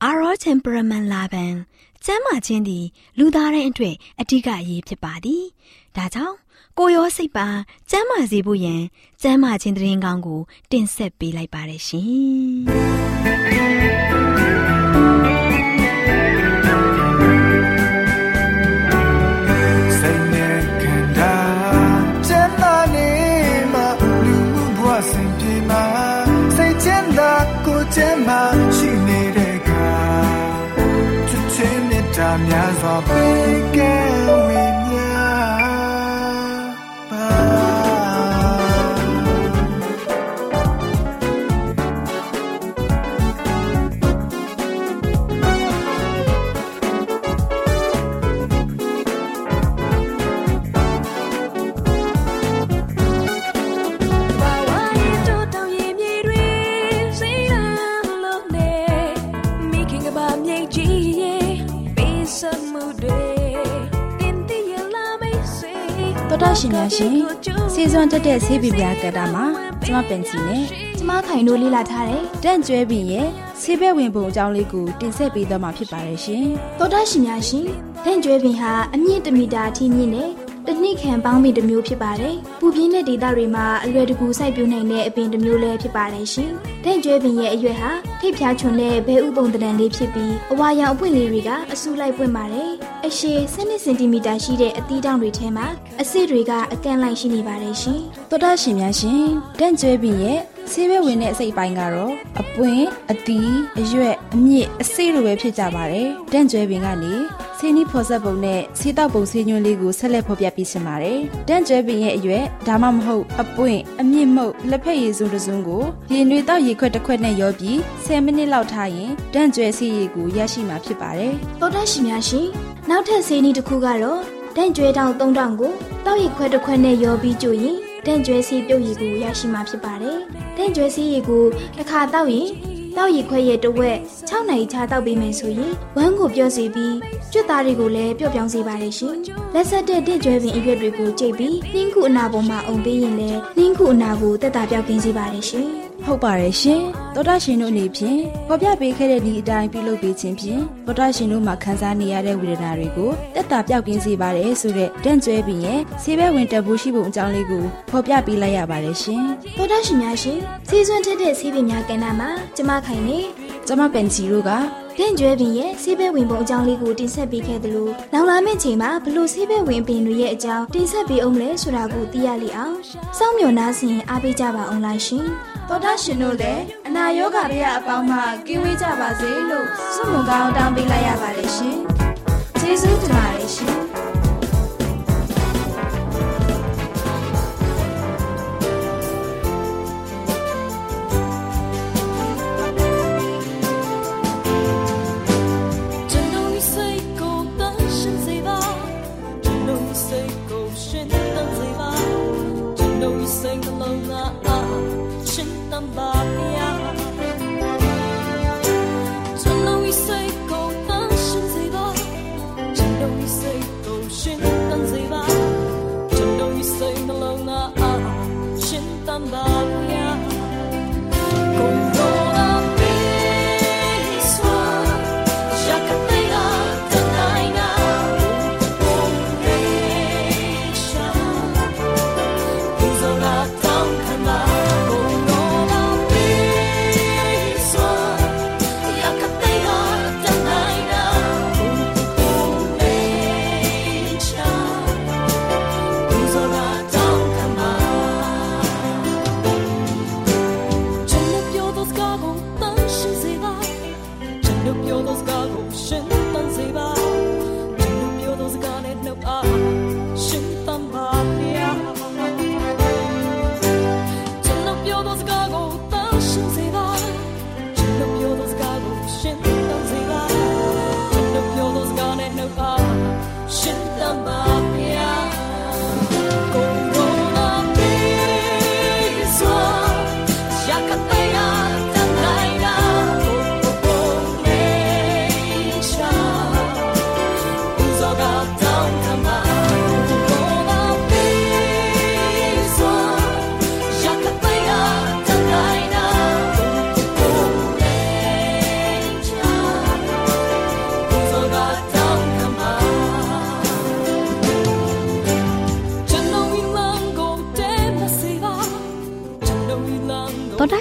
Our temperament လာပန်ကျမ်းမာခြင်းသည်လူသားတိုင်းအတွက်အထူးအရေးဖြစ်ပါသည်။ဒါကြောင့်ကိုရောစိတ်ပါကျမ်းမာစေဖို့ယင်ကျမ်းမာခြင်းတရင်ကောင်းကိုတင်ဆက်ပေးလိုက်ပါရရှင်။ များစွာပေး တော်ရှင်များရှင်စီစွမ်းတက်တဲ့ဆေးပြပြကတ္တမှာကျမပင်စီနဲ့ကျမခိုင်တို့လေ့လာထားတဲ့တန့်ကျွဲပင်ရဲ့ဆေးဘက်ဝင်ပုံအကြောင်းလေးကိုတင်ဆက်ပေးသွားမှာဖြစ်ပါတယ်ရှင်တော်ရှင်များရှင်တန့်ကျွဲပင်ဟာအမြင့်1မီတာအထိမြင့်တဲ့တနစ်ခံပေါင်းပင်တစ်မျိုးဖြစ်ပါတယ်။ပူပြင်းတဲ့ဒေသတွေမှာအလွယ်တကူစိုက်ပျိုးနိုင်တဲ့အပင်တစ်မျိုးလည်းဖြစ်ပါတယ်ရှင်။ဒင့်ကျွဲပင်ရဲ့အရွက်ဟာထိပ်ဖြားချွန်တဲ့ဘဲဥပုံတံလေးဖြစ်ပြီးအဝါရောင်အပွင့်လေးတွေကအဆူလိုက်ပွင့်ပါတယ်။အရှည်12စင်တီမီတာရှိတဲ့အသီးတောင်တွေထဲမှာအဆစ်တွေကအကန့်လိုက်ရှိနေပါတယ်ရှင်။သောတာရှင်များရှင်ဒင့်ကျွဲပင်ရဲ့ဆေးဘဲဝင်တဲ့အစိတ်ပိုင်းကတော့အပွင့်အသီးအရွက်အမြင့်အစိလိုပဲဖြစ်ကြပါတယ်။ဒင့်ကျွဲပင်ကနေဆေးနီးဖော်ဆက်ပုံနဲ့ဆေးတောက်ပုံဆေးညွှန်းလေးကိုဆက်လက်ဖော်ပြပေးချင်ပါတယ်။တန့်ကျွဲပင်ရဲ့အရွက်ဒါမှမဟုတ်အပွင့်အမြင့်မှုတ်လက်ဖက်ရည်စုံတစုံကိုရေနွေတောက်ရေခွက်တစ်ခွက်နဲ့ရောပြီး10မိနစ်လောက်ထားရင်တန့်ကျွဲဆေးရည်ကိုရရှိမှာဖြစ်ပါတယ်။သောတရှိများရှင်နောက်ထပ်ဆေးနီးတစ်ခုကတော့တန့်ကျွဲတောင်3000ကိုတောက်ရေခွက်တစ်ခွက်နဲ့ရောပြီးကြိုရင်တန့်ကျွဲဆေးပြုတ်ရည်ကိုရရှိမှာဖြစ်ပါတယ်။တန့်ကျွဲဆေးရည်ကိုတစ်ခါတောက်ရင်တောက်ရီခွဲရဲ့တဝက်6နိုင်ချတောက်ပေးမယ်ဆိုရင်ဝမ်းကိုပြော့စီပြီးကျွတ်သားတွေကိုလည်းပျော့ပြောင်းစေပါတယ်ရှင်။လက်ဆက်တဲ့တင့်ကျွဲပင်အရွက်တွေကိုကြိတ်ပြီးနှင်းခုအနာပေါ်မှာအုံပေးရင်လည်းနှင်းခုအနာကိုတက်တာပြောက်ကင်းစေပါတယ်ရှင်။ ဟုတ်ပါတယ်ရှင်သောတာရှင်တို့အနေဖြင့်ဖော်ပြပေးခဲ့တဲ့ဒီအတိုင်းပြုလုပ်ပေးခြင်းဖြင့်သောတာရှင်တို့မှာခံစားနေရတဲ့ဝေဒနာတွေကိုတက်တာပြောက်ကင်းစေပါတယ်ဆိုတဲ့တန့်ကျွဲပြီးရဲ့ဆေးဘဲဝင်တက်ဖို့ရှိပုံအကြောင်းလေးကိုဖော်ပြပေးလိုက်ရပါတယ်ရှင်သောတာရှင်များရှင်ဆေးစွန်းထက်တဲ့ဆေးပင်များကဏ္ဍမှာကျမခိုင်နေကျမပန်ချီတို့ကတင့်ကျွဲပင်ရဲ့ဆေးဘဲဝင်ပုံအကြောင်းလေးကိုတင်ဆက်ပေးခဲ့သလိုနောက်လာမယ့်ချိန်မှာဘလို့ဆေးဘဲဝင်ပင်တွေရဲ့အကြောင်းတင်ဆက်ပေးအောင်လဲဆိုတာကိုသိရလိအောင်စောင့်မျှော်နှားဆင်အားပေးကြပါအောင်လားရှင် တော်တာရှင်တို့လည်းအနာရောဂါပြအပေါင်းမှကင်းဝေးကြပါစေလို့ဆုမွန်ကောင်းတောင်းပေးလိုက်ရပါတယ်ရှင်ကျေးဇူးတင်ပါတယ်ရှင် somebody တော်တာ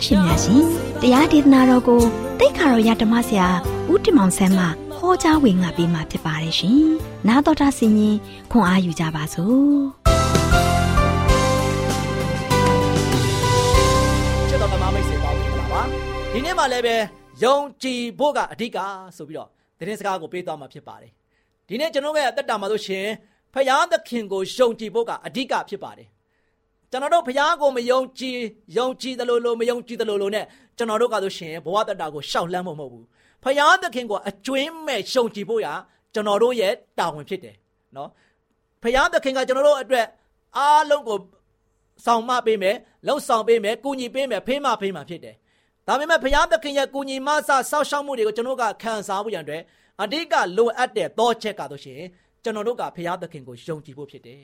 ရှင်များရှင်တရားဒေသနာတော်ကိုတိတ်ခါတော်ရဓမ္မဆရာဦးတင်မောင်ဆန်းမှဟောကြားဝင်ငါပေးมาဖြစ်ပါတယ်ရှင်။နာတော်တာဆင်ရင်ခွန်အားယူကြပါစို့။ချစ်တော်ဓမ္မမိတ်ဆွေပေါင်းမင်္ဂလာပါ။ဒီနေ့မှလည်းပဲယုံကြည်ဖို့ကအဓိကဆိုပြီးတော့သတင်းစကားကိုပေးသွားမှာဖြစ်ပါတယ်။ဒီနေ့ကျွန်တော်ရဲ့အသက်တာမှာဆိုရှင်ဖယားသခင်ကိုယုံကြည်ဖို့ကအဓိကဖြစ်ပါတယ် ကျွန်တော်တို့ဘုရားကိုမယုံကြည်ယုံကြည်တယ်လို့လို့မယုံကြည်တယ်လို့လို့ ਨੇ ကျွန်တော်တို့ကဆိုရှင်ဘဝတတကိုရှောက်လန်းဖို့မဟုတ်ဘူးဘုရားသခင်ကိုအကျွင်းမဲ့ယုံကြည်ဖို့ရကျွန်တော်တို့ရဲ့တာဝန်ဖြစ်တယ်နော်ဘုရားသခင်ကကျွန်တော်တို့အတွက်အားလုံးကိုဆောင်မပေးမယ်လှုပ်ဆောင်ပေးမယ်ကူညီပေးမယ်ဖေးမဖေးမဖြစ်တယ်ဒါပေမဲ့ဘုရားသခင်ရဲ့ကူညီမဆဆောက်ရှောက်မှုတွေကိုကျွန်တော်ကခံစားဖို့ရန်အတွက်အဓိကလိုအပ်တဲ့သောချက်ကတော့ရှင်ကျွန်တော်တို့ကဘုရားသခင်ကိုယုံကြည်ဖို့ဖြစ်တယ်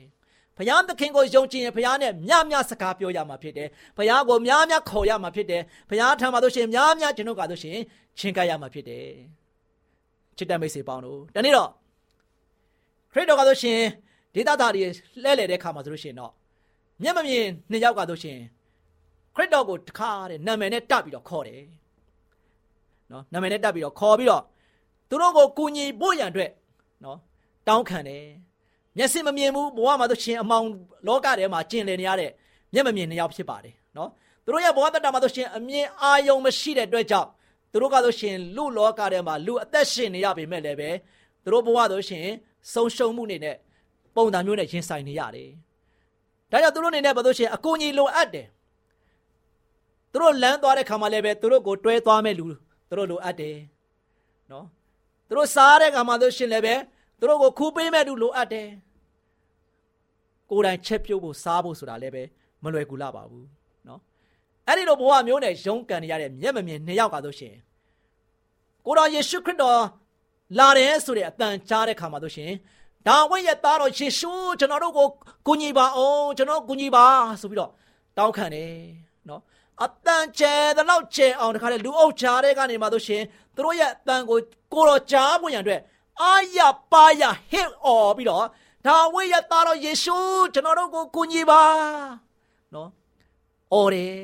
ဘုရားသခင်ကိုယုံကြည်ရင်ဘုရားနဲ့မြတ်မြတ်စကားပြောရမှာဖြစ်တယ်။ဘုရားကိုများများခေါ်ရမှာဖြစ်တယ်။ဘုရားထံမှာတို့ရှင်များများကျွန်တော်ကတို့ရှင်ချင်းကပ်ရမှာဖြစ်တယ်။ချစ်တဲ့မိတ်ဆွေပေါင်းတို့တနေ့တော့ခရစ်တော်ကတို့ရှင်ဒေသသားတွေလှဲ့လေတဲ့ခါမှာဆိုလို့ရှင်တော့မျက်မမြင်နှစ်ယောက်ကတို့ရှင်ခရစ်တော်ကိုတခါတဲ့နာမည်နဲ့တတ်ပြီးတော့ခေါ်တယ်။နော်နာမည်နဲ့တတ်ပြီးတော့ခေါ်ပြီးတော့သူတို့ကိုကူညီဖို့ရန်အတွက်နော်တောင်းခံတယ်။ မျက်စိမမြင်ဘူးဘဝမှာသူရှင်အမောင်လောကထဲမှာကျင်လည်နေရတဲ့မျက်မမြင်နှစ်ယောက်ဖြစ်ပါတယ်နော်သူတို့ရဲ့ဘဝတတမှာသူရှင်အမြင်အာယုံမရှိတဲ့အတွက်ကြောင့်သူတို့ကဆိုရှင်လူလောကထဲမှာလူအသက်ရှင်နေရပေမဲ့လည်းပဲသူတို့ဘဝဆိုရှင်ဆုံးရှုံးမှုနေနဲ့ပုံစံမျိုးနဲ့ရင်ဆိုင်နေရတယ်ဒါကြောင့်သူတို့နေနဲ့ဘာလို့ရှင်အကူအညီလိုအပ်တယ်သူတို့လမ်းသွားတဲ့ခါမှာလည်းပဲသူတို့ကိုတွဲသွားမဲ့လူသူတို့လိုအပ်တယ်နော်သူတို့စားတဲ့ခါမှာဆိုရှင်လည်းပဲ သူတို့ကိုခူးပေးမဲ့သူလိုအပ်တယ်ကိုယ်တိုင်ချက်ပြုတ်ဖို့စားဖို့ဆိုတာလည်းပဲမလွယ်ကူလာပါဘူးနော်အဲ့ဒီလိုဘဝမျိုးနဲ့ရုန်းကန်နေရတဲ့မျက်မမြင်နှစ်ယောက်ကားဆိုရှင်ကိုတော်ယေရှုခရစ်တော်လာတယ်ဆိုတဲ့အတန်ကြားတဲ့ခါမှာဆိုရှင်ဒါဝိရဲ့သားတော်ယေရှုကျွန်တော်တို့ကိုကူညီပါအောင်ကျွန်တော်ကူညီပါဆိုပြီးတော့တောင်းခံတယ်နော်အတန်ကျဲတဲ့လောက်ကျဲအောင်တခါလေလူအုပ်ကြားတဲ့ကနေမှဆိုရှင်သူတို့ရဲ့အတန်ကိုကိုတော်ကြားဖို့ရန်အတွက် အာရပါရဟစ်အော်ပြီးတော့ဒါဝိရသားတော်ယေရှုကျွန်တော်တို့ကိုကူညီပါနော်အော်တယ်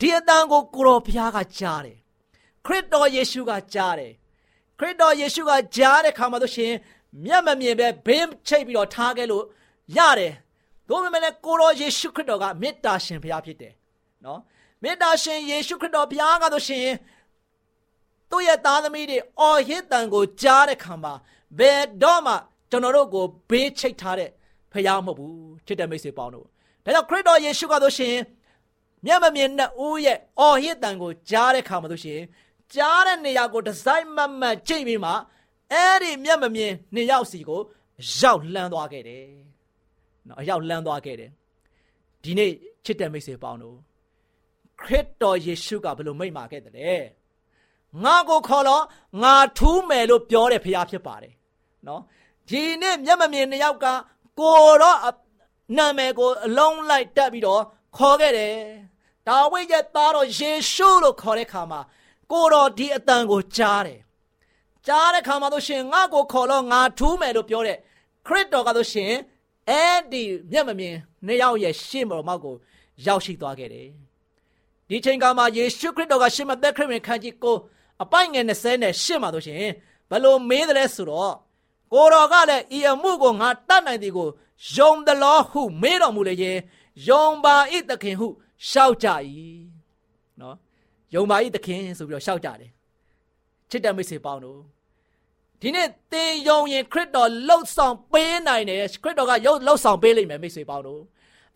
ဒီအတန်ကိုကိုတော်ဘုရားကကြားတယ်ခရစ်တော်ယေရှုကကြားတယ်ခရစ်တော်ယေရှုကကြားတဲ့ခါမှာဆိုရှင်မျက်မမြင်ပဲဘေးချိတ်ပြီးတော့ထားခဲ့လို့ရတယ်။ဒါပေမဲ့လည်းကိုတော်ယေရှုခရစ်တော်ကမေတ္တာရှင်ဘုရားဖြစ်တယ်။နော်မေတ္တာရှင်ယေရှုခရစ်တော်ဘုရားကဆိုရှင် သူ့ရဲ့သားသမီးတွေအော်ဟစ်တန်ကိုကြားတဲ့ခါမှာဘယ်တော့မှကျွန်တော်တို့ကိုဘေးချိတ်ထားတဲ့ဖခင်မဟုတ်ဘူးချစ်တဲ့မိတ်ဆွေပေါင်းတို့ဒါကြောင့်ခရစ်တော်ယေရှုကဆိုရှင်မျက်မမြင်တဲ့ဦးရဲ့အော်ဟစ်တန်ကိုကြားတဲ့ခါမှာဆိုရှင်ကြားတဲ့နေရာကိုဒီဇိုင်းမတ်မတ်ချိန်ပြီးမှအဲ့ဒီမျက်မမြင်နေရောက်စီကိုရောက်လှမ်းသွားခဲ့တယ်။နော်ရောက်လှမ်းသွားခဲ့တယ်။ဒီနေ့ချစ်တဲ့မိတ်ဆွေပေါင်းတို့ခရစ်တော်ယေရှုကဘယ်လိုမိန့်မာခဲ့တယ်လဲ။ ငါကိုခေါ်တော့ငါထူးမယ်လို့ပြောတဲ့ဖရားဖြစ်ပါတယ်နော်ဒီနေ့မျက်မမြင်နှစ်ယောက်ကကိုတော့နာမည်ကိုအလုံးလိုက်တက်ပြီးတော့ခေါ်ခဲ့တယ်ဒါဝိဒ်ရဲ့သားတော်ယေရှုလို့ခေါ်တဲ့ခါမှာကိုတော်ဒီအတန်ကိုကြားတယ်ကြားတဲ့ခါမှာတို့ရှင်ငါကိုခေါ်တော့ငါထူးမယ်လို့ပြောတဲ့ခရစ်တော်ကတို့ရှင်အဲ့ဒီမျက်မမြင်နှစ်ယောက်ရဲ့ရှေ့မောက်ကိုရောက်ရှိသွားခဲ့တယ်ဒီချိန်ကမှာယေရှုခရစ်တော်ကရှင်မသက်ခရစ်ဝင်ခန်းကြီးကို အပိုက်ငယ်20နဲ့ရှစ်မှာဆိုရှင်ဘလို့မေးတယ်ဆိုတော့ကိုတော်ကလည်းဤအမှုကိုငါတတ်နိုင်သည်ကိုယုံသလောဟုမေးတော်မူလေရဲ့ယုံပါဤသခင်ဟုရှောက်ကြ၏နော်ယုံပါ၏သခင်ဆိုပြီးတော့ရှောက်ကြတယ်ချစ်တဲ့မိတ်ဆွေပေါင်းတို့ဒီနေ့သင်ယုံရင်ခရစ်တော်လှုပ်ဆောင်ပေးနိုင်တယ်ခရစ်တော်ကရုပ်လှုပ်ဆောင်ပေးလိမ့်မယ်မိတ်ဆွေပေါင်းတို့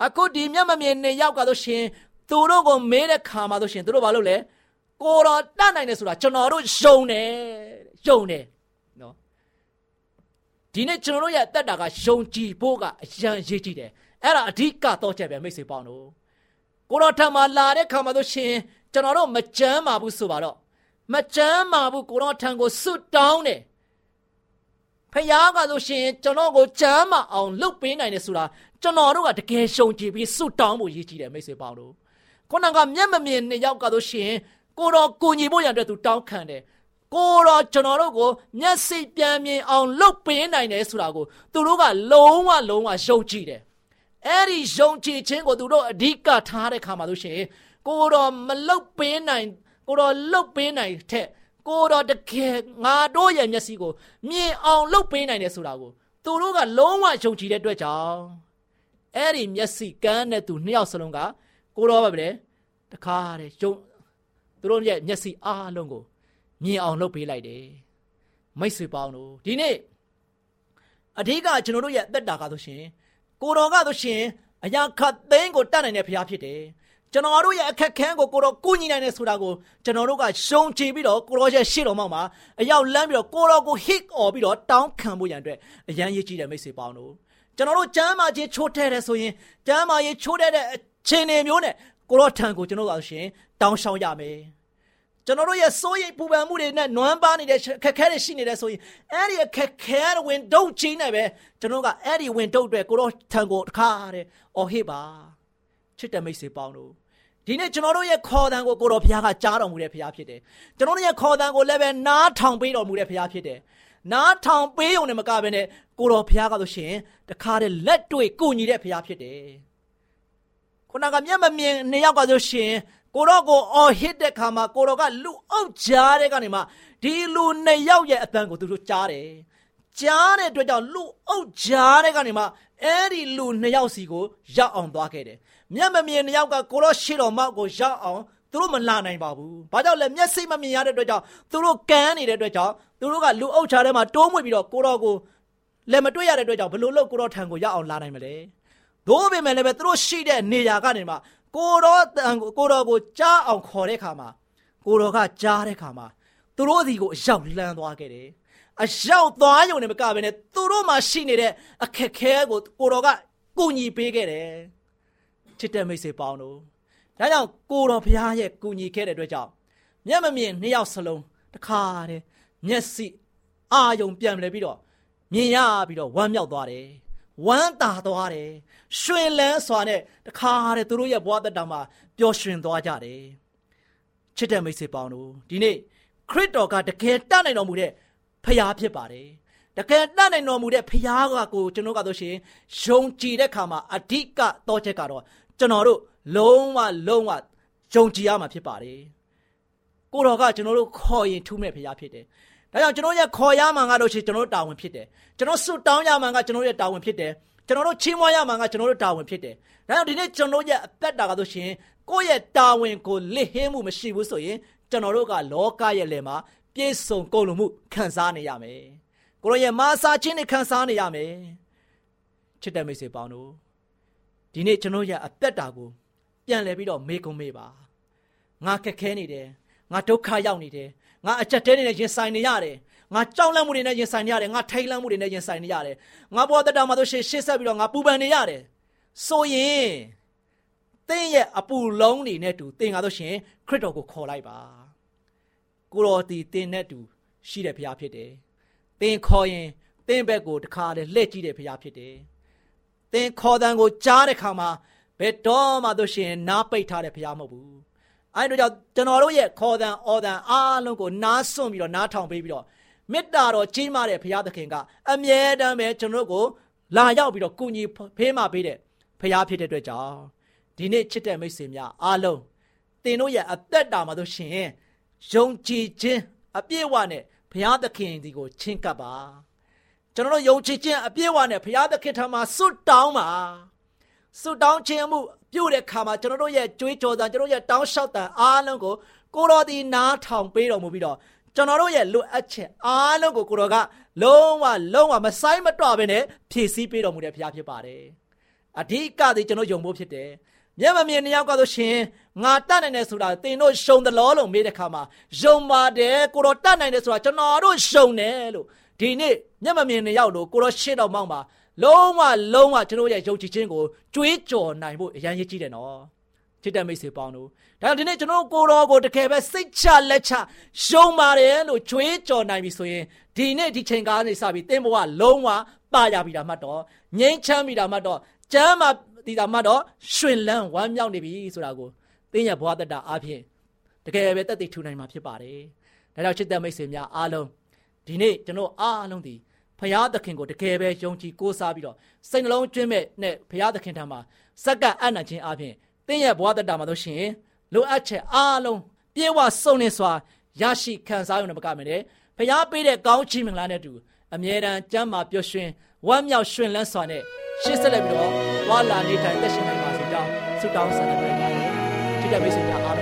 အခုဒီမျက်မမြင်နေရောက်ကတော့ရှင်သူတို့ကိုမေးတဲ့ခါမှာဆိုရှင်သူတို့ဘာလုပ်လဲ ကိုတော်တတ်နိုင်တယ်ဆိုတာကျွန်တော်တို့ယုံတယ်ယုံတယ်နော်ဒီနေ့ကျွန်တော်တို့ရဲ့အသက်တာကယုံကြည်ဖို့ကအရန်ရေးကြည့်တယ်အဲ့ဒါအဓိကတော့ချက်ပဲမိတ်ဆွေပေါင်းတို့ကိုတော်ထံမှာလာတဲ့ခါမှာဆိုရှင်ကျွန်တော်တို့မကြမ်းပါဘူးဆိုပါတော့မကြမ်းပါဘူးကိုတော်ထံကိုဆွတ်တောင်းတယ်ဖခင်ကဆိုရှင်ကျွန်တော်ကိုကြမ်းမအောင်လှုပ်ပေးနိုင်တယ်ဆိုတာကျွန်တော်တို့ကတကယ်ရှုံကြည်ပြီးဆွတ်တောင်းဖို့ရည်ကြည်တယ်မိတ်ဆွေပေါင်းတို့ခုနကမျက်မမြင်နေရောက်ကတော့ရှင် ကိုတော်ကိုညီဖို့ရတဲ့သူတောင်းခံတယ်ကိုတော်ကျွန်တော်တို့ကိုမျက်စိပြန်မြင်အောင်လှုပ်ပေးနိုင်တယ်ဆိုတာကိုသူတို့ကလုံးဝလုံးဝယုံကြည်တယ်အဲ့ဒီယုံကြည်ခြင်းကိုသူတို့အဓိကထားတဲ့ခါမှာလို့ရှိရင်ကိုတော်မလှုပ်ပေးနိုင်ကိုတော်လှုပ်ပေးနိုင်တဲ့ကိုတော်တကယ်ငါတို့ရဲ့မျက်စိကိုမြင်အောင်လှုပ်ပေးနိုင်တယ်ဆိုတာကိုသူတို့ကလုံးဝယုံကြည်တဲ့အတွက်ကြောင့်အဲ့ဒီမျက်စိကန်းတဲ့သူနှစ်ယောက်စလုံးကကိုတော်ပါပဲတခါတဲ့ယုံ သူတို့ရဲ့မျက်စိအားလုံးကိုမြင်အောင်လုပ်ပေးလိုက်တယ်မိတ်ဆွေပေါင်းတို့ဒီနေ့အဓိကကျွန်တော်တို့ရဲ့အသက်တာကဆိုရှင်ကိုတော်ကဆိုရှင်အရာခတ်သိန်းကိုတတ်နိုင်တဲ့ဖရားဖြစ်တယ်ကျွန်တော်တို့ရဲ့အခက်ခဲကိုကိုတော်ကိုညီနိုင်တယ်ဆိုတာကိုကျွန်တော်တို့ကရှုံချပြီးတော့ကိုတော်ရဲ့ရှေ့တော်မှောက်မှာအရောက်လမ်းပြီးတော့ကိုတော်ကို hit អော်ပြီးတော့တောင်းခံဖို့ရန်အတွက်အရန်ရည်ကြည်တဲ့မိတ်ဆွေပေါင်းတို့ကျွန်တော်တို့ကျမ်းမာခြင်းချိုးထဲတယ်ဆိုရင်ကျမ်းမာရေးချိုးတဲ့အခြေအနေမျိုးနဲ့ ကိုတော်ထံကိုကျွန်တော်တို့ဆိုရှင်တောင်းရှောင်ရမယ်ကျွန်တော်တို့ရဲ့စိုးရိမ်ပူပန်မှုတွေနဲ့နွမ်းပါနေတဲ့ခက်ခဲတွေရှိနေတဲ့ဆိုရင်အဲ့ဒီခက်ခဲတဲ့ဝင်တုတ်ချင်းနဲ့ပဲကျွန်တော်ကအဲ့ဒီဝင်တုတ်အတွက်ကိုတော့ထံကိုတခါတဲ့အော်ဟစ်ပါချစ်တဲ့မိတ်ဆွေပေါင်းတို့ဒီနေ့ကျွန်တော်တို့ရဲ့ခေါ်တန်ကိုကိုတော်ဘုရားကကြားတော်မူတဲ့ဘုရားဖြစ်တယ်ကျွန်တော်တို့ရဲ့ခေါ်တန်ကိုလည်းပဲနားထောင်ပေးတော်မူတဲ့ဘုရားဖြစ်တယ်နားထောင်ပေးုံနဲ့မကဘဲနဲ့ကိုတော်ဘုရားကဆိုရှင်တခါတည်းလက်တွေ့ကိုညီတဲ့ဘုရားဖြစ်တယ် ခုနကမျက်မမြင်နေရောက်ကဆိုရှင်ကိုတော့ကိုအော်ဟစ်တဲ့ခါမှာကိုတော့ကလူအုပ်ကြားတဲ့ကနေမှဒီလူနှစ်ယောက်ရဲ့အတန်ကိုသူတို့ကြားတယ်ကြားတဲ့အတွက်ကြောင့်လူအုပ်ကြားတဲ့ကနေမှအဲ့ဒီလူနှစ်ယောက်စီကိုရောက်အောင်သွားခဲ့တယ်မျက်မမြင်နှစ်ယောက်ကကိုတော့ရှေ့တော်မောက်ကိုရောက်အောင်သူတို့မလာနိုင်ပါဘူး။ဘာကြောင့်လဲမျက်စိမမြင်ရတဲ့အတွက်ကြောင့်သူတို့ကန်းနေတဲ့အတွက်ကြောင့်သူတို့ကလူအုပ်ချာထဲမှာတိုးမွေပြီးတော့ကိုတော့ကိုလည်းမတွေ့ရတဲ့အတွက်ကြောင့်ဘလို့လို့ကိုတော့ထံကိုရောက်အောင်လာနိုင်မလဲ။ သို့ပေမဲ့လည်းပဲသူတို့ရှိတဲ့နေရာကနေမှကိုတော်တန်ကိုတော်ကိုကြားအောင်ခေါ်တဲ့ခါမှာကိုတော်ကကြားတဲ့ခါမှာသူတို့စီကိုအရောက်လန်းသွားခဲ့တယ်အရောက်သွားရုံနဲ့မကဘဲနဲ့သူတို့မှရှိနေတဲ့အခက်ခဲကိုကိုတော်ကကူညီပေးခဲ့တယ်ချစ်တဲ့မိတ်ဆွေပေါင်းတို့ဒါကြောင့်ကိုတော်ဘုရားရဲ့ကူညီခဲ့တဲ့အတွက်ကြောင့်မျက်မမြင်နှစ်ယောက်စလုံးတခါတည်းမျက်စိအာယုံပြန်လဲပြီးတော့မြင်ရပြီးတော့ဝမ်းမြောက်သွားတယ် ဝမ်းသာသွားတယ်ရွှင်လန်းစွာနဲ့တခါတည်းသူတို့ရဲ့ဘဝသက်တာမှာပျော်ရွှင်သွားကြတယ်ချစ်တဲ့မိတ်ဆွေပေါင်းတို့ဒီနေ့ခရစ်တော်ကတကယ်တတ်နိုင်တော်မူတဲ့ဖခင်ဖြစ်ပါတယ်တကယ်တတ်နိုင်တော်မူတဲ့ဖခင်ကကိုကျွန်တော်ကဆိုရှင်ယုံကြည်တဲ့ခါမှာအဓိကတော့ချက်ကတော့ကျွန်တော်တို့လုံးဝလုံးဝယုံကြည်ရမှာဖြစ်ပါတယ်ကိုတော်ကကျွန်တော်တို့ခေါ်ရင်ထူးမဲ့ဖခင်ဖြစ်တယ် ဒါကြောင့်ကျွန်တော်ရဲ့ခေါ်ရမှန်ကတော့ရှင်ကျွန်တော်တို့တာဝန်ဖြစ်တယ်ကျွန်တော်စွတ်တောင်းရမှန်ကကျွန်တော်ရဲ့တာဝန်ဖြစ်တယ်ကျွန်တော်တို့ချီးမွမ်းရမှန်ကကျွန်တော်တို့တာဝန်ဖြစ်တယ်ဒါကြောင့်ဒီနေ့ကျွန်တော်ရဲ့အသက်တာကဆိုရှင်ကိုယ့်ရဲ့တာဝန်ကိုလစ်ဟင်းမှုမရှိဘူးဆိုရင်ကျွန်တော်တို့ကလောကရဲ့လယ်မှာပြည့်စုံကုန်လုံးမှုခံစားနေရမယ်ကိုရောရဲ့မာစာချင်းနဲ့ခံစားနေရမယ်ချစ်တဲ့မိတ်ဆွေပေါင်းတို့ဒီနေ့ကျွန်တော်ရဲ့အသက်တာကိုပြန်လဲပြီးတော့မေးကုန်မေးပါငါခက်ခဲနေတယ်ငါဒုက္ခရောက်နေတယ် ငါအချက်တဲနေနဲ့ရင်ဆိုင်နေရတယ်ငါကြောက်လန့်မှုတွေနဲ့ရင်ဆိုင်နေရတယ်ငါထိတ်လန့်မှုတွေနဲ့ရင်ဆိုင်နေရတယ်ငါဘဝတက်တာမှာဆိုရှေ့ရှေ့ဆက်ပြီးတော့ငါပူပန်နေရတယ်ဆိုရင်တင်းရဲ့အပူလုံးတွေနဲ့တူတင်ကားဆိုရှင်ခရစ်တော်ကိုခေါ်လိုက်ပါကိုတော်ဒီတင်နဲ့တူရှိတဲ့ဘုရားဖြစ်တယ်တင်ခေါ်ရင်တင်းဘက်ကိုတခါတည်းလှည့်ကြည့်တဲ့ဘုရားဖြစ်တယ်တင်ခေါ်တန်ကိုကြားတဲ့ခါမှာဘယ်တော့မှတို့ရှင်နားပိတ်ထားတဲ့ဘုရားမဟုတ်ဘူး အဲဒါကြောင့်ကျွန်တော်တို့ရဲ့ခေါ်တန်အော်တန်အားလုံးကိုနားစွန့်ပြီးတော့နားထောင်ပေးပြီးတော့မေတ္တာတော်ကြီးမားတဲ့ဘုရားသခင်ကအမြဲတမ်းပဲကျွန်တော်တို့ကိုလာရောက်ပြီးတော့ကုညီဖေးမပေးတဲ့ဘုရားဖြစ်တဲ့အတွက်ကြောင့်ဒီနေ့ချစ်တဲ့မိတ်ဆွေများအားလုံးသင်တို့ရဲ့အသက်တာမှာတို့ရှင်ယုံကြည်ခြင်းအပြည့်အဝနဲ့ဘုရားသခင်ဒီကိုချင့်ကပ်ပါကျွန်တော်တို့ယုံကြည်ခြင်းအပြည့်အဝနဲ့ဘုရားသခင်ထံမှာစွတ်တောင်းပါ စွတ်တောင်းခြင်းမှုပြုတဲ့ခါမှာကျွန်တော်တို့ရဲ့ကြွေးကြော်သံကျွန်တော်ရဲ့တောင်းလျှောက်တံအားလုံးကိုကိုတော်ဒီနားထောင်ပေးတော်မူပြီးတော့ကျွန်တော်တို့ရဲ့လိုအပ်ချက်အားလုံးကိုကိုတော်ကလုံးဝလုံးဝမဆိုင်မတော့ဘဲနဲ့ဖြည့်ဆည်းပေးတော်မူတဲ့ဘုရားဖြစ်ပါတယ်အဓိကသည်ကျွန်တော်ယုံဖို့ဖြစ်တယ်မျက်မမြင်နှစ်ယောက်ကဆိုရှင်ငါတတ်နိုင်တယ်ဆိုတာသင်တို့ရှုံတယ်လို့လို့မေးတဲ့ခါမှာယုံပါတယ်ကိုတော်တတ်နိုင်တယ်ဆိုတာကျွန်တော်တို့ရှုံတယ်လို့ ဒီနေ့မျက်မမြင်နှစ်ယောက်လို့ကိုတော်ရှင်းတော်မောင်းပါလုံးဝလုံးဝကျွန်တော်ရဲ့ယုံကြည်ခြင်းကိုကြွေးကြော်နိုင်ဖို့အရန်ရည်ကြည့်တယ်နော်ချစ်တဲ့မိတ်ဆွေပေါင်းတို့ဒါကြောင့်ဒီနေ့ကျွန်တော်ကိုတော်ကိုတကယ်ပဲစိတ်ချလက်ချရှုံပါတယ်လို့ကြွေးကြော်နိုင်ပြီဆိုရင်ဒီနေ့ဒီချိန်ကားနေစပြီးတင်းဘဝလုံးဝပါရပြီတာမှတ်တော့ငြိမ်းချမ်းပြီတာမှတ်တော့ကျမ်းမှာဒီတာမှတ်တော့ရှင်လန်းဝမ်းမြောက်နေပြီဆိုတာကိုတင်းရဘဝတတအားဖြင့်တကယ်ပဲတက်တည်ထူနိုင်မှာဖြစ်ပါတယ်ဒါကြောင့်ချစ်တဲ့မိတ်ဆွေများအားလုံး ဒီနေ့ကျွန်တော်အားလုံးဒီဖရာသခင်ကိုတကယ်ပဲယုံကြည်ကိုးစားပြီးတော့စိတ်နှလုံးကျွင်းမဲ့နဲ့ဖရာသခင်ထံမှာစက္ကန့်အနံ့ခြင်းအပြင်တင်းရဲ့ဘဝတတမှာတို့ရှင်လိုအပ်ချက်အားလုံးပြေဝစုံနေစွာရရှိခံစားရုံနဲ့မကမယ်တဲ့ဖရာပေးတဲ့ကောင်းချီးမင်္ဂလာနဲ့တူအမြဲတမ်းကျမ်းမာပျော်ရွှင်ဝမ်းမြောက်ရွှင်လန်းစွာနဲ့ရှေ့ဆက်လက်ပြီးတော့ဝါလာနေထိုင်သက်ရှင်နိုင်ပါစေကြောင်းဆုတောင်းဆန္ဒပြုပါတယ်ချစ်တဲ့မိတ်ဆွေများအား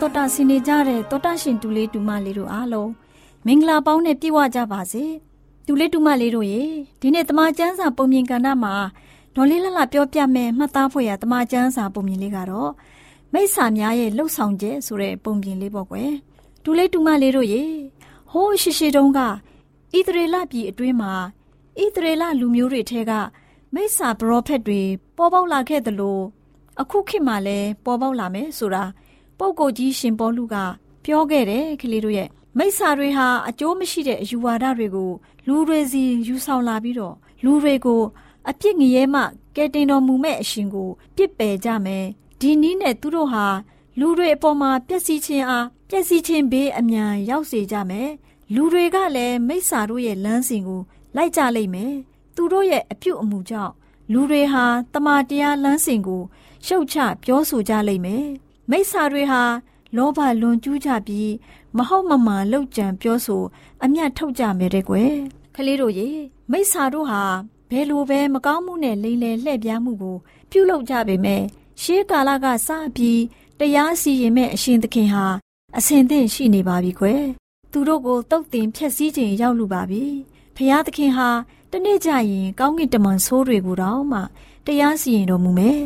တော်တာဆင်နေကြတဲ့တောတာရှင်တူလေးတူမလေးတို့အားလုံးမင်္ဂလာပေါင်းနဲ့ပြည့်ဝကြပါစေတူလေးတူမလေးတို့ရေဒီနေ့တမချန်းစာပုံမြင်ကဏ္ဍမှာဒေါ်လေးလှလှပြောပြမယ်မှတ်သားဖွယ်ရတမချန်းစာပုံမြင်လေးကတော့မိစ္ဆာများရဲ့လှုပ်ဆောင်ချက်ဆိုတဲ့ပုံပြင်လေးပေါ့ကွယ်တူလေးတူမလေးတို့ရေဟိုးရှိရှိတုန်းကဣသရေလပြည်အတွင်းမှာဣသရေလလူမျိုးတွေထဲကမိစ္ဆာဘရောဖက်တွေပေါ်ပေါက်လာခဲ့သလိုအခုခေတ်မှာလည်းပေါ်ပေါက်လာမယ်ဆိုတာ ပုပ်ကိုကြီးရှင်ပေါလုကပြောခဲ့တယ်ကလေးတို့ရဲ့မိစ္ဆာတွေဟာအကျိုးမရှိတဲ့အယူဝါဒတွေကိုလူတွေစီယူဆောင်လာပြီးတော့လူတွေကို အပြစ်ငရဲမှကဲတင်တော်မူမဲ့အရှင်ကို ပြစ်ပယ်ကြမယ်ဒီနည်းနဲ့သူတို့ဟာလူတွေအပေါ်မှာပျက်စီးခြင်းအားပျက်စီးခြင်းဘေးအမြန်ရောက်စေကြမယ်လူတွေကလည်းမိစ္ဆာတို့ရဲ့လမ်းစဉ်ကိုလိုက်ကြလိမ့်မယ်သူတို့ရဲ့အပြုတ်အမူကြောင့်လူတွေဟာတမန်တရားလမ်းစဉ်ကိုရှုတ်ချပြောဆိုကြလိမ့်မယ် မိစ္ဆာတွေဟာလောဘလွန်ကျူးကြပြီးမဟုတ်မမှန်လှုပ်ကြံပြောဆို အမျက်ထုတ်ကြမယ်တဲ့ကွယ်ကလေးတို့ရေမိစ္ဆာတို့ဟာဘယ်လိုပဲမကောင်းမှုနဲ့လိမ်လည်လှည့်ပြားမှုကို ပြုလုပ်ကြပေမဲ့ရှေးကာလကစပြီးတရားစီရင်မဲ့အရှင်သခင်ဟာအစင်သင့်ရှိနေပါပြီကွယ်သူတို့ကိုတုတ်တင်ဖြက်စီးခြင်းရောက်လူပါပြီဖျားသခင်ဟာတနေ့ကျရင်ကောင်းကင်တမန်ဆိုးတွေကိုတောင်မှတရားစီရင်တော်မူမယ်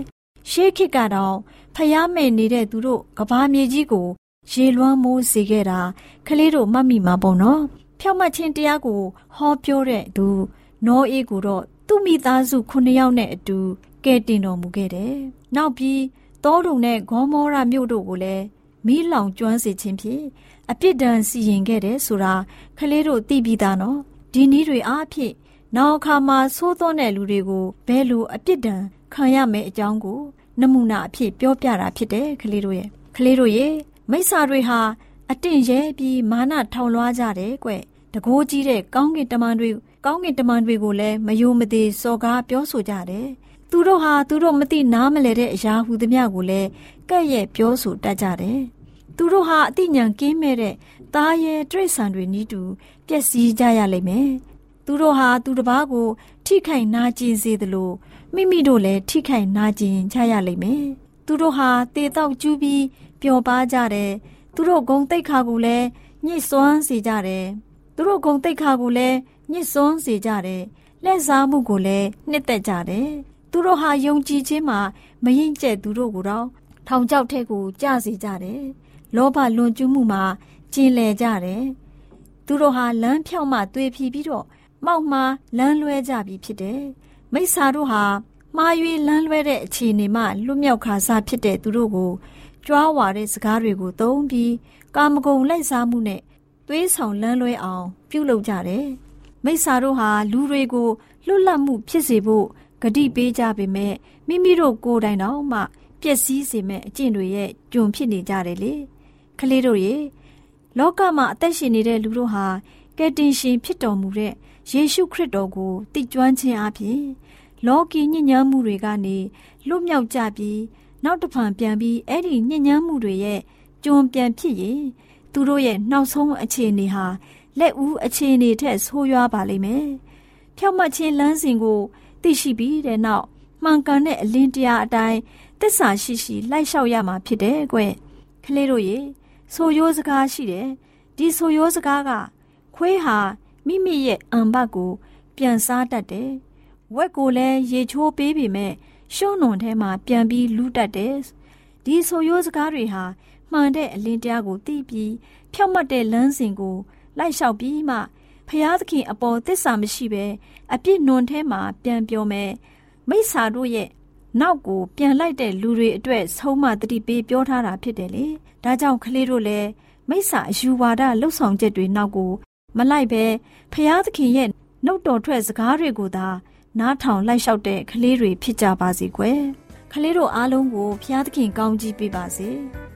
ရှေးခေတ်ကတော့ဖျားမဲ့နေတဲ့သူတို့ကဘာမြေကြီးကို ရေလွှမ်းမိုးစေခဲ့တာကလေးတို့မှတ်မိမှာပေါ့နော်။ဖြောက်မှတ်ခြင်းတရားကိုဟောပြောတဲ့သူနောအေးကိုတော့သူ့မိသားစုခုနှစ်ယောက်နဲ့အတူကဲတင်တော်မူခဲ့တယ်။နောက်ပြီးတောတုံနဲ့ဂေါမောရမြို့တို့ကိုလည်းမီးလောင်ကျွမ်းစေခြင်းဖြင့်အပြစ်ဒဏ်စီရင်ခဲ့တယ်ဆိုတာကလေးတို့သိပြီးသားနော်။ဒီနည်းတွေအားဖြင့်နောက်အခါမှာသိုးသွန်းတဲ့လူတွေကိုဘယ်လိုအပြစ်ဒဏ် ခံရမယ်အကြောင်းကိုနမူနာအဖြစ်ပြောပြတာဖြစ်တယ်ကလေးတို့ရဲ့ကလေးတို့ရဲ့မိစ္ဆာတွေဟာအတင့်ရဲပြီးမာနထောင်လွှားကြတယ်ကွတကိုးကြီးတဲ့ကောင်းကင်တမန်တွေကောင်းကင်တမန်တွေကိုလည်းမယိုမသေးစော်ကားပြောဆိုကြတယ်သူတို့ဟာသူတို့မသိနားမလဲတဲ့အရာဟူသမျှကိုလည်းကဲ့ရဲ့ပြောဆိုတတ်ကြတယ်သူတို့ဟာအသိဉာဏ်ကင်းမဲ့တဲ့သားရဲတိရစ္ဆာန်တွေနီးတူပျက်စီးကြရလိမ့်မယ် သူတို့ဟာသူတစ်ပါးကိုထိခိုက်နာကျင်စေသလိုမိမိတို့လည်းထိခိုက်နာကျင်ကြရလိမ့်မယ်သူတို့ဟာတေတော့ကျူးပြီးပျော်ပါကြတယ်သူတို့ဂုံတိတ်ခါကိုလည်းညှစ်စွမ်းစေကြတယ်သူတို့ဂုံတိတ်ခါကိုလည်းညှစ်စွန်းစေကြတယ်လက်စားမှုကိုလည်းနှစ်သက်ကြတယ်သူတို့ဟာယုံကြည်ခြင်းမှာမရင်ကျက်သူတို့ကိုတော့ထောင်ချောက်ထဲကိုကြစေကြတယ်လောဘလွန်ကျူးမှုမှာကျင်လည်ကြတယ်သူတို့ဟာလမ်းဖြောက်မှသွေးဖြီးပြီးတော့ မောက်မှာလမ်းလွဲကြပြီဖြစ်တယ်မိစ္ဆာတို့ဟာမှားရွေးလမ်းလွဲတဲ့အခြေအနေမှလွတ်မြောက်ခါစားဖြစ်တဲ့သူတို့ကိုကြွားဝါတဲ့စကားတွေကိုသုံးပြီးကာမဂုဏ်လိုက်စားမှုနဲ့သွေးဆောင်လန်းလွဲအောင်ပြုလုပ်ကြတယ်။မိစ္ဆာတို့ဟာလူတွေကိုလွတ်လပ်မှုဖြစ်စေဖို့ဂတိပေးကြပေမဲ့မိမိတို့ကိုယ်တိုင်တော့မှပျက်စီးစေမဲ့အကျင့်တွေရဲ့ကြုံဖြစ်နေကြတယ်လေ။ကလေးတို့ရေလောကမှာအသက်ရှင်နေတဲ့လူတို့ဟာကယ်တင်ရှင်ဖြစ်တော်မူတဲ့ ယေရှုခရစ်တော်ကိုတည်ကျွမ်းခြင်းအပြင်လောကီညဉ့်ညမ်းမှုတွေကနေလွတ်မြောက်ကြပြီးနောက်တစ်ဖန်ပြန်ပြီးအဲ့ဒီညဉ့်ညမ်းမှုတွေရဲ့ကြုံပြန်ဖြစ်ရင်သူတို့ရဲ့နောက်ဆုံးအခြေအနေဟာလက်ဦးအခြေအနေထက်ဆိုးရွားပါလိမ့်မယ်။ဖြောက်မှတ်ခြင်းလမ်းစဉ်ကိုသိရှိပြီးတဲ့နောက်မှန်ကန်တဲ့အလင်းတရားအတိုင်းသစ္စာရှိရှိလိုက်လျှောက်ရမှာဖြစ်တယ်ကွ။ကလေးတို့ရေဆိုရိုးစကားရှိတယ်။ဒီဆိုရိုးစကားကခွေးဟာ မိမိရဲ့အံဘတ်ကို ပြန်စားတတ်တယ်။ဝက်ကိုလည်းရေချိုးပေးပေမဲ့ရှုံးနွန်ထဲမှာပြန်ပြီးလူးတတ်တယ်။ဒီဆိုရိုးစကားတွေဟာမှန်တဲ့အလင်းတရားကိုသိပြီးဖြောက်မှတ်တဲ့လမ်းစဉ်ကို လိုက်လျှောက်ပြီးမှဖျားသခင်အပေါ်သစ္စာမရှိဘဲအပြစ်နွန်ထဲမှာပြန်ပြောမယ်မိစ္ဆာတို့ရဲ့နောက်ကိုပြန်လိုက်တဲ့လူတွေအတွက်ဆုံးမတတိပေးပြောထားတာဖြစ်တယ်လေဒါကြောင့်ကလေးတို့လည်းမိစ္ဆာအယူဝါဒလှုပ်ဆောင်ချက်တွေနောက်ကို မလိုက်ပဲဖျားသခင်ရဲ့နှုတ်တော်ထွက်စကားတွေကိုသာနားထောင်လိုက်လျှောက်တဲ့ကလေးတွေဖြစ်ကြပါစေကွယ်ကလေးတို့အားလုံးကိုဖျားသခင်ကောင်းကြီးပေးပါစေ။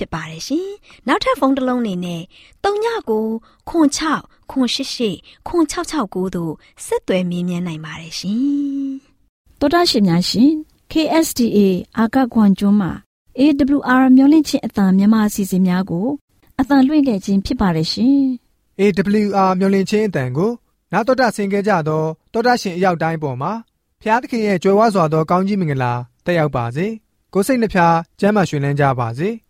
ဖြစ်ပါတယ်ရှင်။နောက်ထပ်ဖုန်းတစ်လုံးနေနဲ့39ကို6 688 666တို့ဆက်သွယ်မြင်းမြန်းနိုင်ပါတယ်ရှင်။တော်တာရှင်များရှင် KSTA အာကခွန်ကျွန်းမှာ AWR မျိုးလင့်ချင်းအတံမြန်မာအစီအစဉ်များကိုအတန်လွင့်ခဲ့ခြင်းဖြစ်ပါတယ်ရှင်။ AWR မျော်လင့်ခြင်းအတန်ကိုနာတော်တာဆင် गे ကြတော့တောတာရှင်အရောက်တိုင်းပေါ်မှာဖျားသခင်ရဲ့ကြွယ်ဝစွာသောကောင်းကြီးမင်္ဂလာတက်ရောက်ပါစေ။ကိုစိတ်နှဖျားကျမ်းမာရွှင်လန်းကြပါစေ။